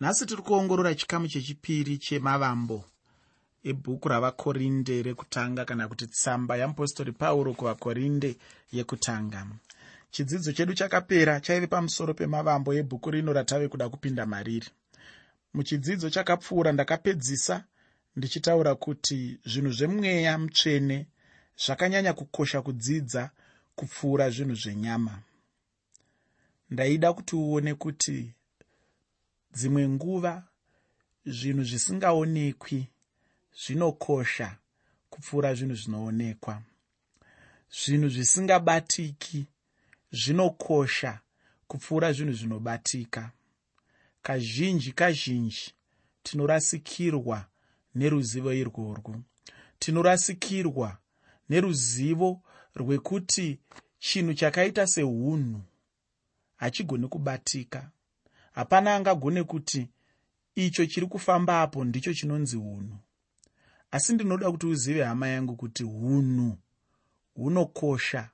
nhasi tiri kuongorora chikamu chechipiri chemavambo ebhuku ravakorinde rekutanga kana kuti tsamba yeapostori pauro kuvakorinde yekutanga. Chidzidzo chedu chakapera chaive pamusoro pemavambo ebhuku rino ratave kuda kupinda mariri. Muchidzidzo chakapfuura ndakapedzisa ndichitaura kuti zvinhu zvemweya mutsvene zvakanyanya kukosha kudzidza kupfuura zvinhu zvenyama. Ndaida kuti uone kuti dzimwe nguva zvinhu zvisingaonekwi zvinokosha kupfuura zvinhu zvinoonekwa. Zvinhu zvisingabatiki zvinokosha kupfuura zvinhu zvinobatika. Kazhinji kazhinji tinorasikirwa neruzivo irworwo tinorasikirwa neruzivo rwekuti chinhu chakaita seunhu hachigoni kubatika hapana angagone kuti icho chiri kufambapo ndicho chinonzi unhu asi ndinoda kuti uzive hama yangu kuti unhu hunokosha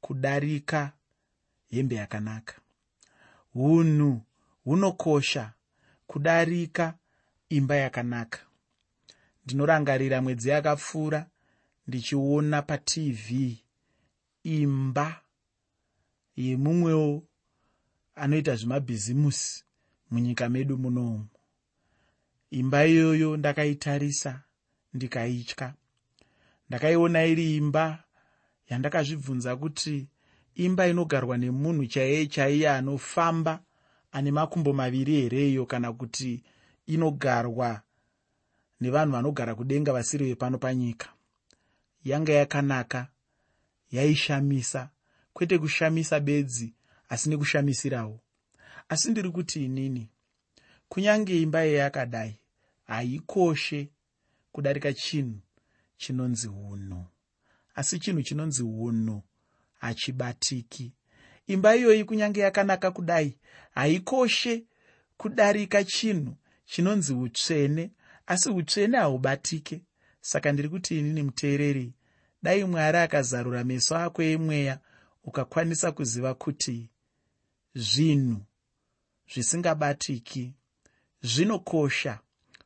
kudarika hembe yakanaka. Unhu hunokosha kudarika imba yakanaka. Ndinorangarira mwedzi yakapfuura ndichiona patv imba yemumwewo anoita zvemabhizimusi munyika medu munomu imba iyoyo ndakaitarisa ndikaitya. Ndakaiona iri imba yandakazvibvunza kuti imba inogarwa nemunhu chaiye chaiye anofamba ane makumbo maviri hereyo kana kuti inogarwa nevanhu vanogara kudenga vasiri vepano panyika. Yanga yakanaka yaishamisa kwete kushamisa bedzi asi nekushamisirawo. Asi ndiri kuti inini kunyange imba yeyakadai haikoshe kudarika chinhu chinonzi unhu asi chinhu chinonzi unhu hachibatiki. Imba iyoyi kunyange yakanaka kudai haikoshe kudarika chinhu chinonzi utsvene asi utsvene haubatike. Saka ndiri kuti inini muteereri dai mwari akazarura meso ako emweya ukakwanisa kuziva kuti zvinhu zvisingabatiki zvinokosha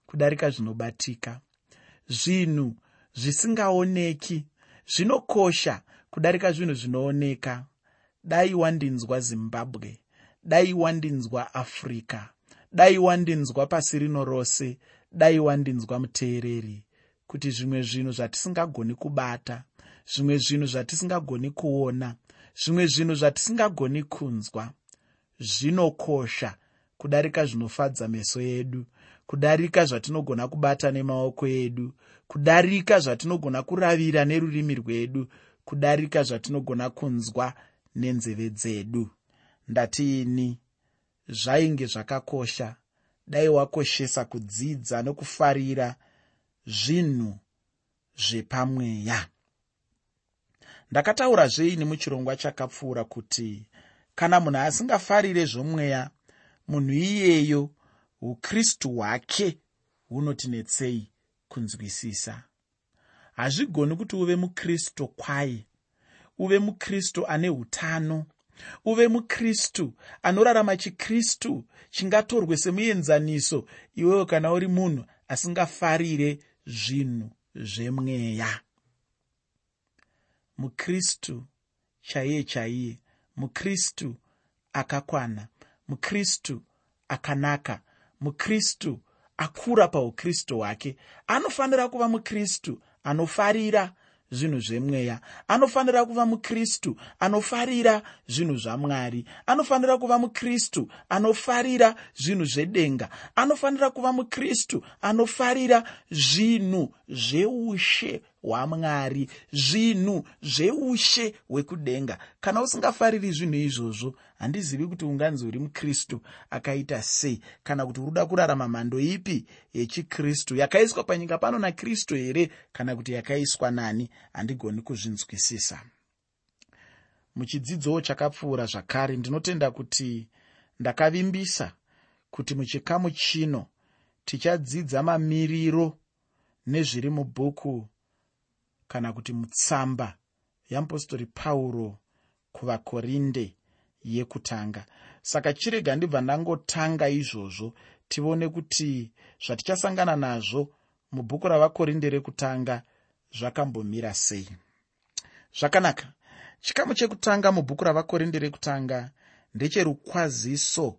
kudarika zvinobatika zvinhu zvisingaoneki zvinokosha kudarika zvinhu zvinooneka. Dai wandinzwa zimbabwe dai wandinzwa africa dai wandinzwa pasi rino rose dai wandinzwa muteereri kuti zvimwe zvinhu zvatisingagoni kubata zvimwe zvinhu zvatisingagoni kuona zvimwe zvinhu zvatisingagoni kunzwa zvinokosha kudarika zvinofadza meso edu kudarika zvatinogona kubata nemaoko edu kudarika zvatinogona kuravira nerurimi rwedu kudarika zvatinogona kunzwa nenzeve dzedu. Ndatiini zvainge zvakakosha. Dai wakoshesa kudzidza nokufarira zvinhu zvepamweya. Ndakataura zveini muchirongwa chakapfuura kuti kana munhu asingafarire zvomweya munhu iyeyo ukristu hwake hunotinetsei kunzwisisa. Hazvigoni kuti uve mukristu kwai uve mukristu ane utano uve mukristu anorarama chikristu chingatorwe semuenzaniso iwewo kana uri munhu asingafarire zvinhu zvemweya. Mukristu chaiye chaiye mukristu akakwana. Mukristu akanaka. Mukristu akura paukristu hwake anofanira kuva mukristu anofarira zvinhu zvemweya. Anofanira kuva mukristu anofarira zvinhu zvamwari anofanira kuva mukristu anofarira zvinhu zvedenga. Anofanira kuva mukristu anofarira zvinhu zveushe hwamwari zvinhu zveushe hwekudenga. Kana usingafariri zvinhu izvozvo handizivi kuti unganzi uri mukristu akaita sei kana kuti uruda kurarama mhando ipi yechikristu? Yakaiswa panyika pano nakristu here? Kana kuti yakaiswa nani? Handigoni kuzvinzwisisa. Muchidzidzowo chakapfuura zvakare ndinotenda kuti ndakavimbisa kuti muchikamu chino tichadzidza mamiriro nezviri mubhuku kana kuti mutsamba yeapostori pauro kuvakorinde yekutanga. Saka chirega ndibva ndangotanga izvozvo tione kuti zvatichasangana nazvo mubhuku ravakorinde rekutanga zvakambomira sei. Zvakanaka. Chikamu chekutanga mubhuku ravakorinde rekutanga ndecherukwaziso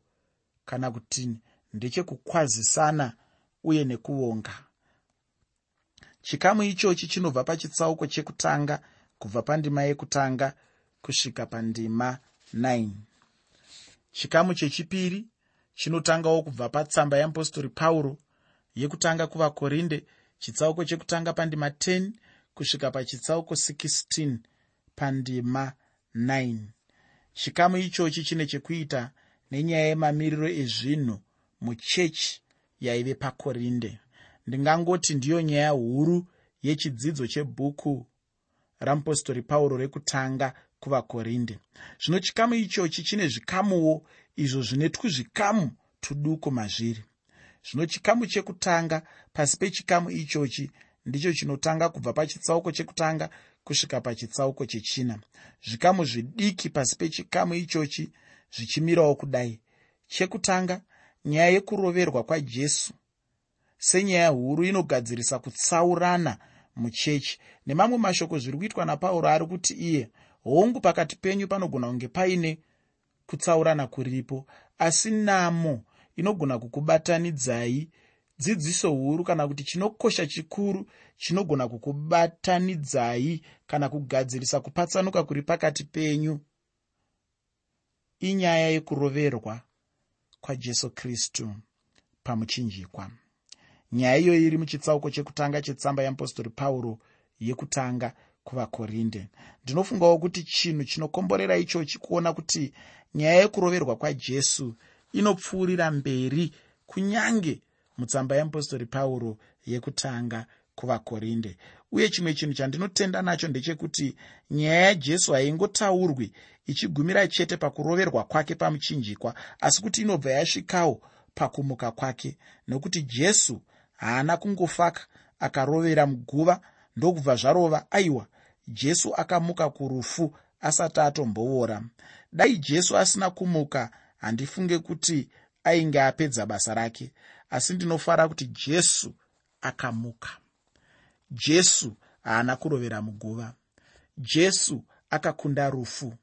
kana kuti ndechekukwazisana uye nekuvonga chikamu ichochi chinobva pachitsauko chekutanga kubva pandima yekutanga kusvika pandima 9 chikamu chechipiri chinotangawo kubva patsamba yeapostori pauro yekutanga kuvakorinde chitsauko chekutanga pandima 10 kusvika pachitsauko 16 pandima 9 chikamu ichochi chine chekuita nenyaya yemamiriro ezvinhu muchechi yaive pakorinde. Ndingangoti ndiyo nyaya huru yechidzidzo chebhuku ramupostori pauro rekutanga kuvakorinde. Zvino chikamu ichochi chine zvikamuwo izvo zvine twuzvikamu tuduku mazviri. Zvino chikamu chekutanga pasi pechikamu ichochi ndicho chinotanga kubva pachitsauko chekutanga kusvika pachitsauko chechina. Zvikamu zvidiki pasi pechikamu ichochi zvichimirawo kudai. Chekutanga nyaya yekuroverwa kwajesu. Senyaya huru inogadzirisa kutsaurana muchechi. Nemamwe mashoko zviri kuitwa napauro ari kuti iye hongu pakati penyu panogona kunge paine kutsaurana kuripo. Asi namo inogona kukubatanidzai. Dzidziso huru kana kuti chinokosha chikuru chinogona kukubatanidzai kana kugadzirisa kupatsanuka kuri pakati penyu. Inyaya yekuroverwa kwajesu kristu pamuchinjikwa. Nyaya iyoyi iri muchitsauko chekutanga chetsamba yeapostori pauro yekutanga kuvakorinde. Ndinofungawo kuti chinhu chinokomborera ichochi kuona kuti nyaya yekuroverwa kwajesu inopfuurira mberi kunyange mutsamba yeapostori pauro yekutanga kuvakorinde. Uye chimwe chinhu chandinotenda nacho ndechekuti nyaya yajesu haingotaurwi ichigumira chete pakuroverwa kwake pamuchinjikwa asi kuti inobva yasvikawo pakumuka kwake nokuti jesu haana kungofaka akarovera muguva ndokubva zvarova aiwa jesu akamuka kurufu asati atomboora. Dai jesu asina kumuka handifunge kuti ainge apedza basa rake asi ndinofara kuti jesu akamuka. Jesu haana kurovera muguva jesu akakunda rufu.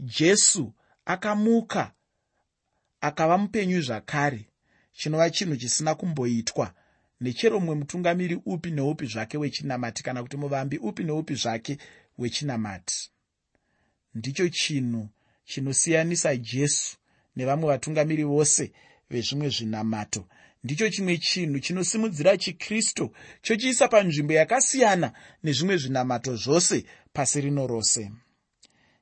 Jesu akamuka akava mupenyu zvakare chinova chinhu chisina kumboitwa nechero mumwe mutungamiri upi neupi zvake wechinamati kana kuti muvambi upi neupi zvake wechinamati. Ndicho chinhu chinosiyanisa jesu nevamwe vatungamiri vose vezvimwe zvinamato. Ndicho chimwe chinhu chinosimudzira chikristu chochiisa panzvimbo yakasiyana nezvimwe zvinamato zvose pasi rino rose.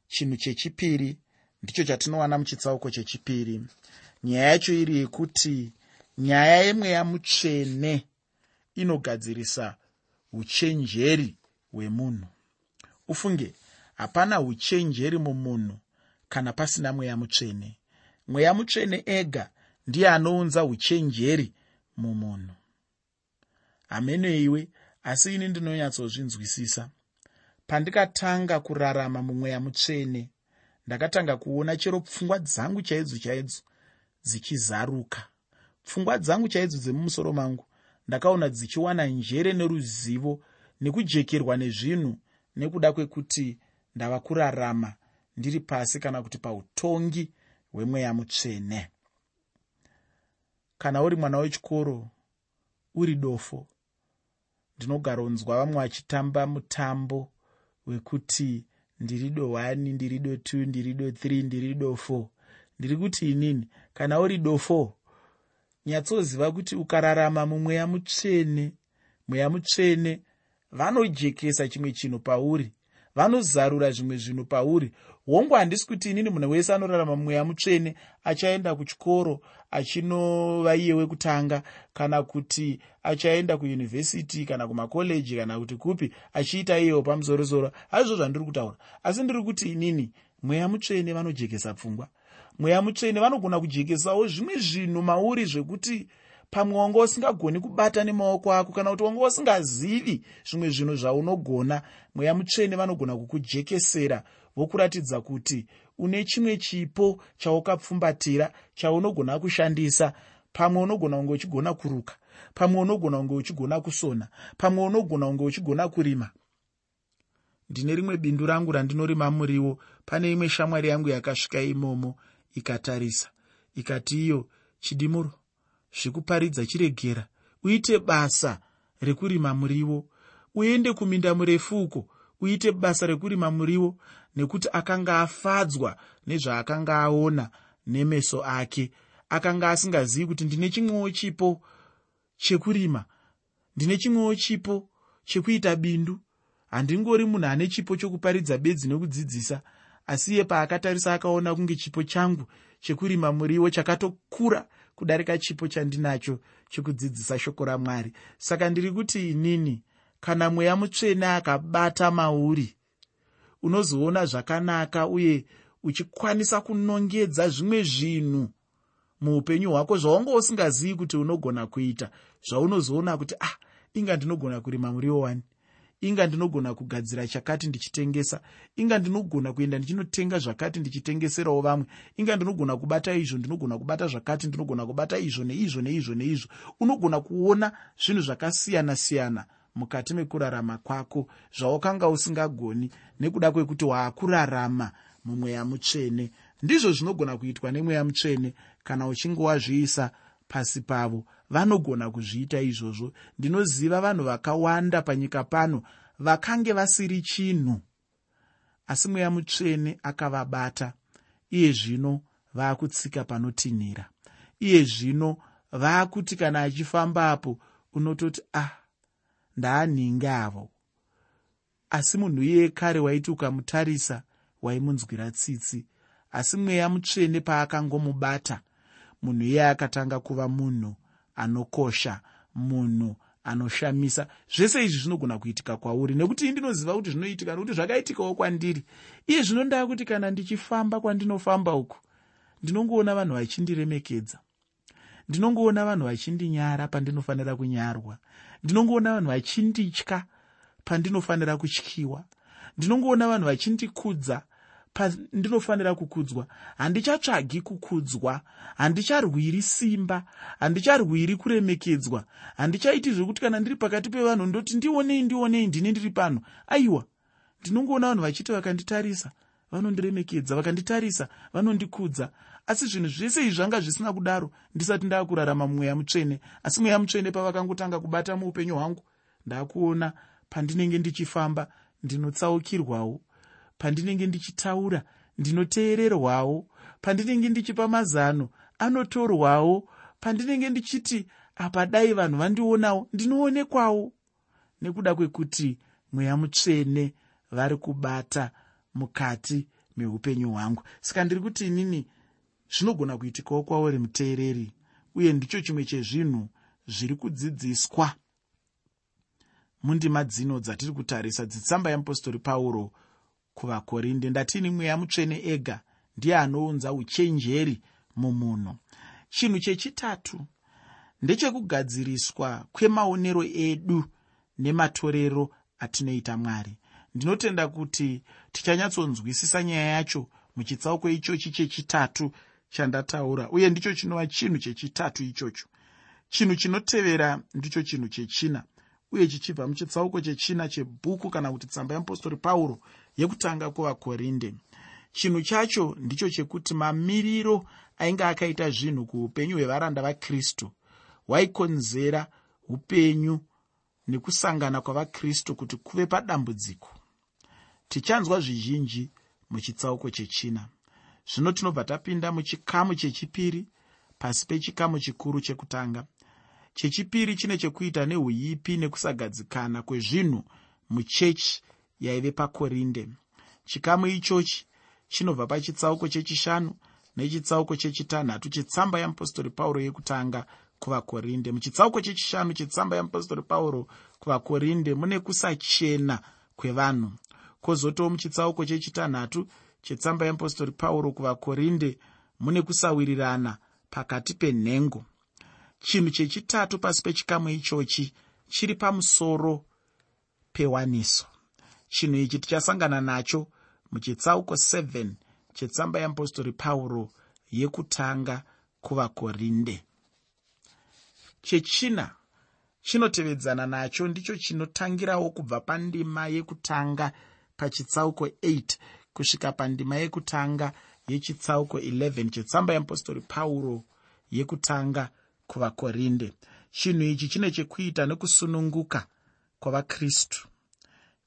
Chinhu chechipiri ndicho chatinowana muchitsauko chechipiri. Nyaya yacho iri yekuti nyaya yemweya mutsvene inogadzirisa uchenjeri hwemunhu. Ufunge hapana uchenjeri mumunhu kana pasina mweya mutsvene. Mweya mutsvene ega ndiye anounza uchenjeri mumunhu. Hameneiwe asi ini ndinonyatsozvinzwisisa. Pandikatanga kurarama mumweya mutsvene ndakatanga kuona chero pfungwa dzangu chaidzo chaidzo dzichizaruka pfungwa dzangu chaidzo dzemumusoro mangu ndakaona dzichiwana njere neruzivo nekujekerwa nezvinhu nekuda kwekuti ndava kurarama ndiri pasi kana kuti pautongi hwemweya mutsvene. Kana uri mwana wechikoro uri dofo ndinogaronzwa vamwe vachitamba mutambo wekuti ndiri do 1 ndiri do 2 ndiri do 3 ndiri do 4 ndiri kuti inini kana uri do 4 nyatsoziva kuti ukararama mumweya mutsvene mweya mutsvene vanojekesa chimwe chinhu pauri vanozarura zvimwe zvinhu pauri. Hongu handisi kuti inini munhu wese anorarama mweya mutsvene achaenda kuchikoro achinova iye wekutanga kana kuti achaenda kuyunivhesiti kana kumakoleji kana kuti kupi achiita iyewo pamusorosoro. Hazvo zvandiri kutaura. Asi ndiri kuti inini mweya mutsvene vanojekesa pfungwa mweya mutsvene vanogona kujekesawo zvimwe zvinhu mauri zvekuti pamwe wanga usingagoni kubata nemaoko ako kana kuti wanga usingazivi zvimwe zvinhu zvaunogona mweya mutsvene vanogona kukujekesera vokuratidza kuti une chimwe chipo chaukapfumbatira chaunogona kushandisa. Pamwe unogona kunge uchigona kuruka pamwe unogona kunge uchigona kusona pamwe unogona kunge uchigona kurima. Ndine rimwe bindu rangu randinorima muriwo pane imwe shamwari yangu yakasvika imomo ikatarisa. Ikati iyo chidimuro zvekuparidza chiregera. Uite basa rekurima muriwo. Uende kuminda murefu uko uite basa rekurima muriwo nekuti akanga afadzwa nezvaakanga aona nemeso ake. Akanga asingazivi kuti ndine chimwewo chipo chekurima. Ndine chimwewo chipo chekuita bindu. Handingori munhu ane chipo chokuparidza bedzi nekudzidzisa asi iye paakatarisa akaona kunge chipo changu chekurima muriwo chakatokura kudarika chipo chandinacho chekudzidzisa shoko ramwari. Saka ndiri kuti inini kana mweya mutsvene akabata mauri unozoona zvakanaka uye uchikwanisa kunongedza zvimwe zvinhu muupenyu hwako zvaunge usingazivi kuti unogona kuita zvaunozoona kuti ah inga ndinogona kurima muriwo wani inga ndinogona kugadzira chakati ndichitengesa inga ndinogona kuenda ndichinotenga zvakati ndichitengeserawo vamwe inga ndinogona kubata izvo ndinogona kubata zvakati ndinogona kubata izvo neizvo neizvo neizvo. Unogona kuona zvinhu zvakasiyana-siyana mukati mekurarama kwako zvaukanga usingagoni nekuda kwekuti waakurarama mumweya mutsvene. Ndizvo zvinogona kuitwa nemweya mutsvene kana uchinge wazviisa pasi pavo vanogona kuzviita izvozvo. Ndinoziva vanhu vakawanda panyika pano vakange vasiri chinhu. Asi mweya mutsvene akavabata. Iye zvino vaakutsika panotinhira. Iye zvino vaakuti kana achifambapo unototi ah ndaanhinge avo? Asi munhu iyeye kare waiti ukamutarisa waimunzwira tsitsi. Asi mweya mutsvene paakangomubata munhu iye akatanga kuva munhu anokosha munhu anoshamisa. Zvese izvi zvinogona kuitika kwauri nekuti ii ndinoziva kuti zvinoitika nokuti zvakaitikawo kwandiri. Iye zvinondaa kuti kana ndichifamba kwandinofamba uku ndinongoona vanhu vachindiremekedza. Ndinongoona vanhu vachindinyara pandinofanira kunyarwa. Ndinongoona vanhu vachinditya pandinofanira kutyiwa. Ndinongoona vanhu vachindikudza pandinofanira kukudzwa. Handichatsvagi kukudzwa. Handicharwiri simba. Handicharwiri kuremekedzwa. Handichaiti zvekuti kana ndiri pakati pevanhu ndoti ndionei ndionei ndini ndiri pano. Aiwa ndinongoona vanhu vachiti vakanditarisa vanondiremekedza vakanditarisa vanondikudza. Asi zvinhu zvese izvi zvanga zvisina kudaro ndisati ndaakurarama mumweya mutsvene. Asi mweya mutsvene pavakangotanga kubata muupenyu hwangu ndaakuona pandinenge ndichifamba ndinotsaukirwawo pandinenge ndichitaura ndinoteererwawo. Pandinenge ndichipa mazano anotorwawo. Pandinenge ndichiti apa dai vanhu vandionawo ndinoonekwawo. Nekuda kwekuti mweya mutsvene vari kubata mukati meupenyu hwangu. Saka ndiri kuti inini zvinogona kuitikawo kwauri muteereri? Uye ndicho chimwe chezvinhu zviri kudzidziswa. Mundima dzino dzatiri kutarisa dzitsamba yeapostori pauro kuvakorinde. Ndatini mweya mutsvene ega? Ndiye anounza uchenjeri mumunhu. Chinhu chechitatu ndechekugadziriswa kwemaonero edu nematorero atinoita mwari. Ndinotenda kuti tichanyatsonzwisisa nyaya yacho muchitsauko ichochi chechitatu chandataura uye ndicho chinova chinhu chechitatu ichocho. Chinhu chinotevera ndicho chinhu chechina uye chichibva muchitsauko chechina chebhuku kana kuti tsamba yeapostori pauro yekutanga kuvakorinde. Chinhu chacho ndicho chekuti mamiriro ainge akaita zvinhu kuupenyu hwevaranda vakristu. Hwaikonzera upenyu nekusangana kwavakristu kuti kuve padambudziko. Tichanzwa zvizhinji muchitsauko chechina. Zvino tinobva tapinda muchikamu chechipiri pasi pechikamu chikuru chekutanga. Chechipiri chine chekuita neuipi nekusagadzikana kwezvinhu muchechi yaive pakorinde. Chikamu ichochi chinobva pachitsauko chechishanu nechitsauko chechitanhatu chetsamba yeapostori pauro yekutanga kuvakorinde. Muchitsauko chechishanu chetsamba yeapostori pauro kuvakorinde mune kusachena kwevanhu. Kwozotowo muchitsauko chechitanhatu chetsamba yeapostori pauro kuvakorinde mune kusawirirana pakati penhengo. Chinhu chechitatu pasi pechikamu ichochi chiri pamusoro pewaniso chinhu ichi tichasangana nacho muchitsauko 7 chetsamba yeapostori pauro yekutanga kuvakorinde. Chechina chinotevedzana nacho ndicho chinotangirawo kubva pandima yekutanga pachitsauko 8 kusvika pandima yekutanga yechitsauko 11 chetsamba yeapostori pauro yekutanga kuvakorinde. Chinhu ichi chine chekuita nekusununguka kwavakristu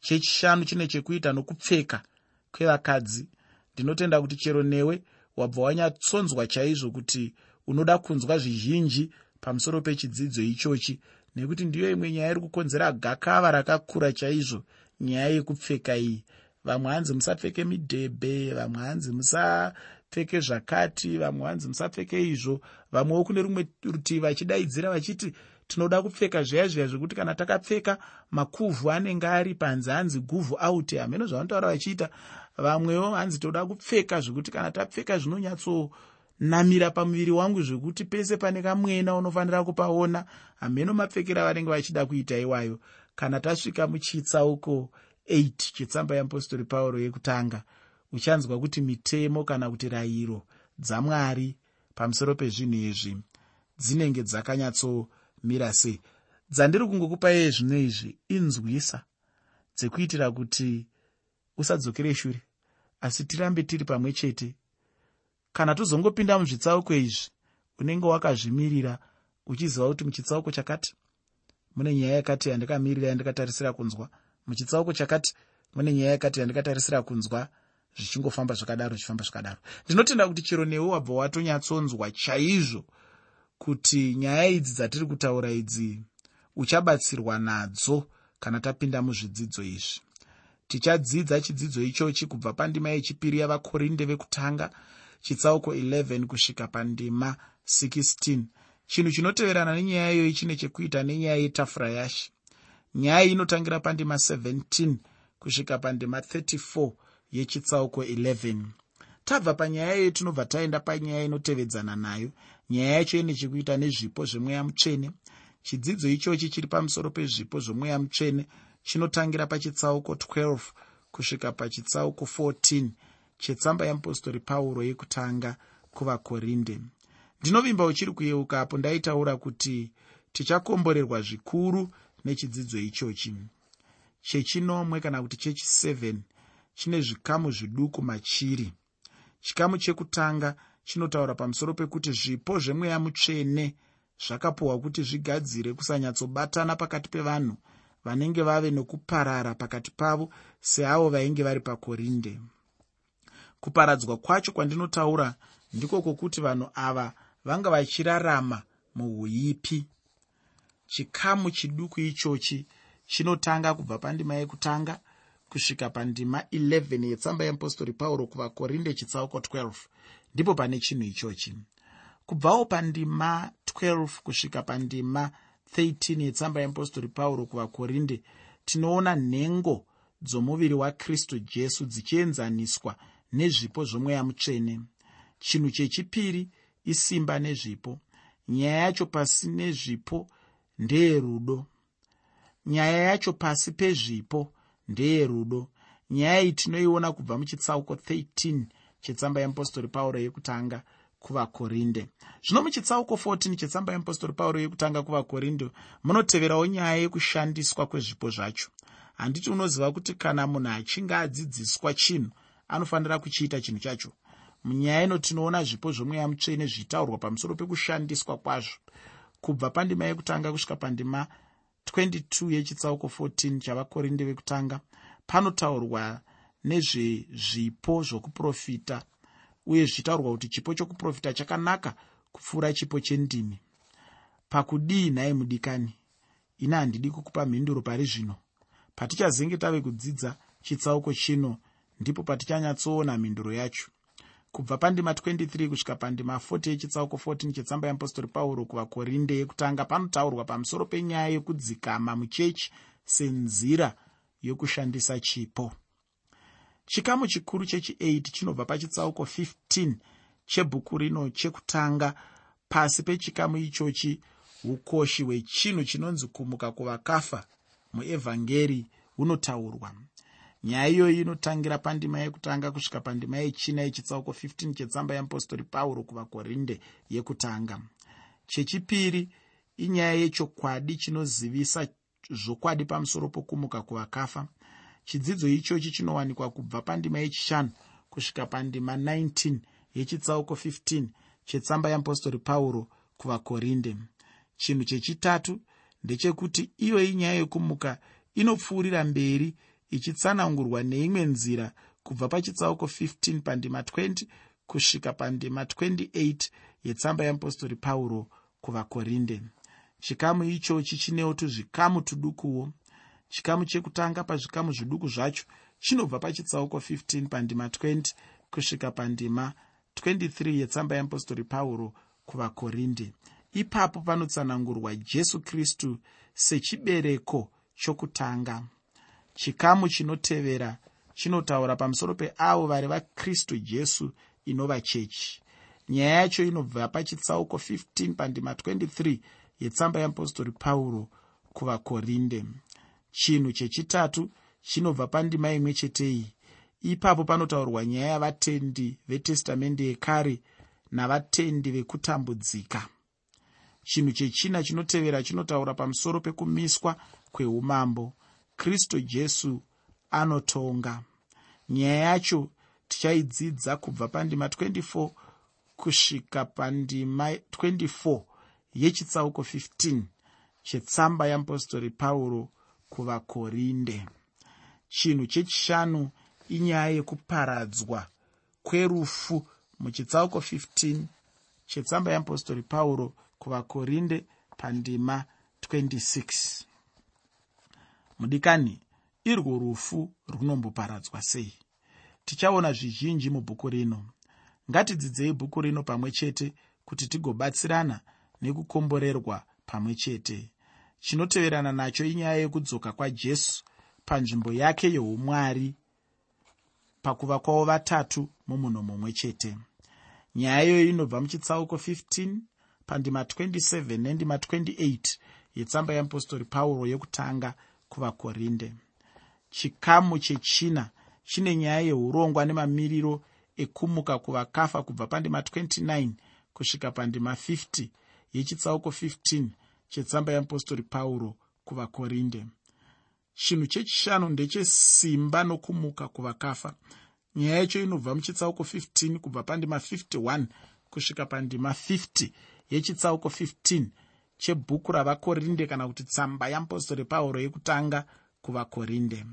chechishanu chine chekuita nokupfeka kwevakadzi. Ndinotenda kuti chero newe wabva wanyatsonzwa chaizvo kuti unoda kunzwa zvizhinji pamusoro pechidzidzo ichochi nekuti ndiyo imwe nyaya iri kukonzera gakava rakakura chaizvo nyaya yekupfeka iyi. Vamwe hanzi musapfeke midhebhe vamwe hanzi musapfeke zvakati vamwe hanzi musapfeke izvo. Vamwewo kune rumwe rutivi vachidaidzira vachiti tinoda kupfeka zviya zviya zvekuti kana takapfeka makuvhu anenge ari panze hanzi guvhu auti hameno zvavanotaura vachiita. Vamwewo hanzi toda kupfeka zvekuti kana tapfeka zvinonyatsonamira pamuviri wangu zvekuti pese pane kamwena unofanira kupaona hameno mapfekero avanenge vachida kuita iwayo. Kana tasvika muchitsauko 8 chetsamba yeapostori pauro yekutanga uchanzwa kuti mitemo kana kuti rayiro dzamwari pamusoro pezvinhu izvi dzinenge dzakanyatsomira sei? Dzandiri kungokupai zvino izvi inzwisa dzekuitira kuti usadzokere shure asi tirambe tiri pamwe chete. Kana tozongopinda muzvitsauko izvi unenge wakazvimirira uchiziva kuti muchitsauko chakati? Mune nyaya yakati yandikamirira yandikatarisira kunzwa. Muchitsauko chakati mune nyaya yakati yandikatarisira kunzwa zvichingofamba zvakadaro zvichifamba zvakadaro. Ndinotenda kuti chero newe wabva watonyatsonzwa chaizvo kuti nyaya idzi dzatiri kutaura idzi uchabatsirwa nadzo kana tapinda muzvidzidzo izvi. Tichadzidza chidzidzo ichochi kubva pandima yechipiri yavakorinde vekutanga chitsauko 11 kusvika pandima 16 chinhu chinoteverana nenyaya iyoyi chine chekuita nenyaya yetafura yashi. Nyaya inotangira pandima 17 kusvika pandima 34 yechitsauko 11 tabva panyaya iyoyi tinobva taenda panyaya inotevedzana nayo nyaya yacho ine chekuita nezvipo zvemweya mutsvene. Chidzidzo ichochi chiri pamusoro pezvipo zvomweya mutsvene chinotangira pachitsauko 12 kusvika pachitsauko 14 chetsamba yeapostori pauro yekutanga kuvakorinde. Ndinovimba uchiri kuyeuka apo ndaitaura kuti tichakomborerwa zvikuru nechidzidzo ichochi. Chechinomwe kana kuti chechi 7 chine zvikamu zviduku machiri. Chikamu chekutanga chinotaura pamusoro pekuti zvipo zvemweya mutsvene zvakapiwa kuti zvigadzire kusanyatsobatana pakati pevanhu vanenge vave nokuparara pakati pavo seavo vainge vari pakorinde. Kuparadzwa kwacho kwandinotaura ndiko kwokuti vanhu ava vanga vachirarama muuipi chikamu chiduku ichochi chinotanga kubva pandima yekutanga kusvika pandima 11 yetsamba yeapostori pauro kuvakorinde chitsauko 12 ndipo pane chinhu ichochi. Kubvawo pandima 12 kusvika pandima 13 yetsamba yeapostori pauro kuvakorinde tinoona nhengo dzomuviri wakristu jesu dzichienzaniswa nezvipo zvomweya mutsvene. Chinhu chechipiri isimba nezvipo. Nyaya yacho pasi nezvipo ndeyerudo nyaya yacho pasi pezvipo ndeyerudo nyaya iyi tinoiona kubva muchitsauko 13 chetsamba yeapostori pauro yekutanga kuvakorinde. Zvino muchitsauko 14 chetsamba yeapostori pauro yekutanga kuvakorinde munoteverawo nyaya yekushandiswa kwezvipo zvacho. Handiti unoziva kuti kana munhu achinge adzidziswa chinhu anofanira kuchiita chinhu chacho. Munyaya ino tinoona zvipo zvomweya mutsvene zvichitaurwa pamusoro pekushandiswa kwazvo. Kubva pandima yekutanga kusvika pandima 22 yechitsauko 14 chavakorinde vekutanga panotaurwa nezvezvipo zvokuprofita uye zvichitaurwa kuti chipo chokuprofita chakanaka kupfuura chipo chendimi. Pakudii nhai mudikani. Ina handidi kukupa mhinduro pari zvino. Patichazenge tave kudzidza chitsauko chino ndipo patichanyatsoona mhinduro yacho. Kubva pandima 23 kusvika pandima 40 yechitsauko 14 chetsamba yeapostori pauro kuvakorinde yekutanga panotaurwa pamusoro penyaya yekudzikama muchechi senzira yokushandisa chipo chikamu chikuru chechi8 chinobva pachitsauko 15 chebhuku rino chekutanga. Pasi pechikamu ichochi ukoshi hwechinhu chinonzi kumuka kuvakafa muevhangeri hunotaurwa nyaya iyoyi inotangira pandima yekutanga kusvika pandima yechina yechitsauko 15 chetsamba yeapostori pauro kuvakorinde yekutanga. Chechipiri inyaya yechokwadi chinozivisa zvokwadi pamusoro pokumuka kuvakafa chidzidzo ichochi chinowanikwa kubva pandima yechishanu kusvika pandima 19 yechitsauko 15 chetsamba yeapostori pauro kuvakorinde. Chinhu chechitatu ndechekuti iyo inyaya yekumuka inopfuurira mberi ichitsanangurwa neimwe nzira kubva pachitsauko 15 pandima 20 kusvika pandima 28 yetsamba yeapostori pauro kuvakorinde. Chikamu ichochi chinewo tuzvikamu tudukuwo chikamu chekutanga pazvikamu zviduku zvacho chinobva pachitsauko 15 pandima 20 kusvika pandima 23 yetsamba yeapostori pauro kuvakorinde. Ipapo panotsanangurwa jesu kristu sechibereko chokutanga. Chikamu chinotevera chinotaura pamusoro peavo vari vakristu jesu inova chechi. Nyaya yacho inobva pachitsauko 15 pandima 23 yetsamba yeapostori pauro kuvakorinde chinhu chechitatu chinobva pandima imwe chetei ipapo panotaurwa nyaya yavatendi vetestamende yekare navatendi vekutambudzika. Chinhu chechina chinotevera chinotaura pamusoro pekumiswa kweumambo. Kristu jesu anotonga. Nyaya yacho tichaidzidza kubva pandima 24 kusvika pandima 24 yechitsauko 15 chetsamba yeapostori pauro kuvakorinde. Chinhu chechishanu inyaya yekuparadzwa kwerufu. Muchitsauko 15 chetsamba yeapostori pauro kuvakorinde pandima 26 mudikani irwo rufu runomboparadzwa sei? Tichaona zvizhinji mubhuku rino. Ngatidzidzei bhuku rino pamwe chete kuti tigobatsirana nekukomborerwa pamwe chete chinoteverana nacho inyaya yekudzoka kwajesu panzvimbo yake yeumwari pakuva kwavo vatatu mumunhu mumwe chete. Nyaya iyoyo inobva muchitsauko 15 pandima 27 nendima 28 yetsamba yeapostori pauro yekutanga kuvakorinde. Chikamu chechina chine nyaya yeurongwa nemamiriro ekumuka kuvakafa kubva pandima 29 kusvika pandima 50 yechitsauko 15 chetsamba yeapostori pauro kuvakorinde. Chinhu chechishanu ndechesimba nokumuka kuvakafa. Nyaya yacho inobva muchitsauko 15 kubva pandima 51 kusvika pandima 50 yechitsauko 15 chebhuku ravakorinde kana kuti tsamba yeapostori pauro yekutanga kuvakorinde.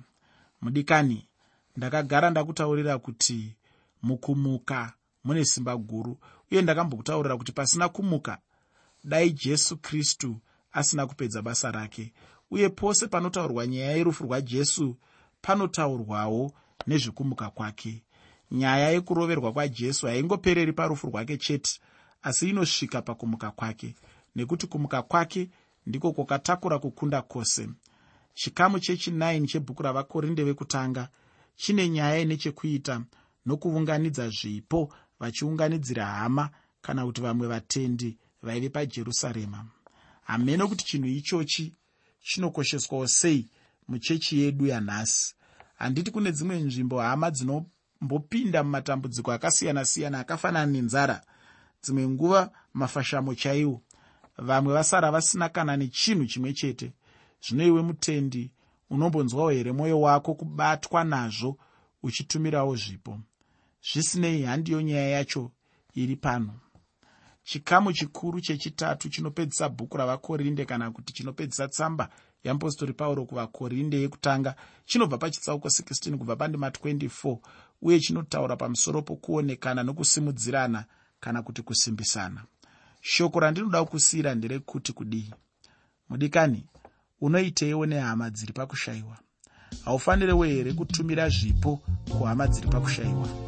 Mudikani ndakagara ndakutaurira kuti mukumuka mune simba guru uye ndakambokutaurira kuti pasina kumuka dai jesu kristu asina kupedza basa rake. Uye pose panotaurwa nyaya yerufu rwajesu panotaurwawo nezvekumuka kwake. Nyaya yekuroverwa kwajesu haingopereri parufu rwake chete asi inosvika pakumuka kwake nekuti kumuka kwake ndiko kwakatakura kukunda kwose. Chikamu chechi9 chebhuku ravakorinde vekutanga chine nyaya nechekuita nokuunganidza zvipo vachiunganidzira hama kana kuti vamwe vatendi vaive pajerusarema hamene kuti chinhu ichochi chinokosheswawo sei muchechi yedu yanhasi. Handiti kune dzimwe nzvimbo hama dzinombopinda mumatambudziko akasiyana-siyana akafanana nenzara dzimwe nguva mafashamo chaiwo. Vamwe vasara vasina kana nechinhu chimwe chete. Zvino iwe mutendi unombonzwawo here mwoyo wako kubatwa nazvo uchitumirawo zvipo? Zvisinei handiyo nyaya yacho iri pano chikamu chikuru chechitatu chinopedzisa bhuku ravakorinde kana kuti chinopedzisa tsamba yeapostori pauro kuvakorinde yekutanga chinobva pachitsauko 16 kubva pandima 24 uye chinotaura pamusoro pokuonekana nokusimudzirana kana kuti kusimbisana. Shoko randinoda kusiyira nderekuti kudii? Mudikani unoiteiwo nehama dziri pakushayiwa haufaniriwo here kutumira zvipo kuhama dziri pakushayiwa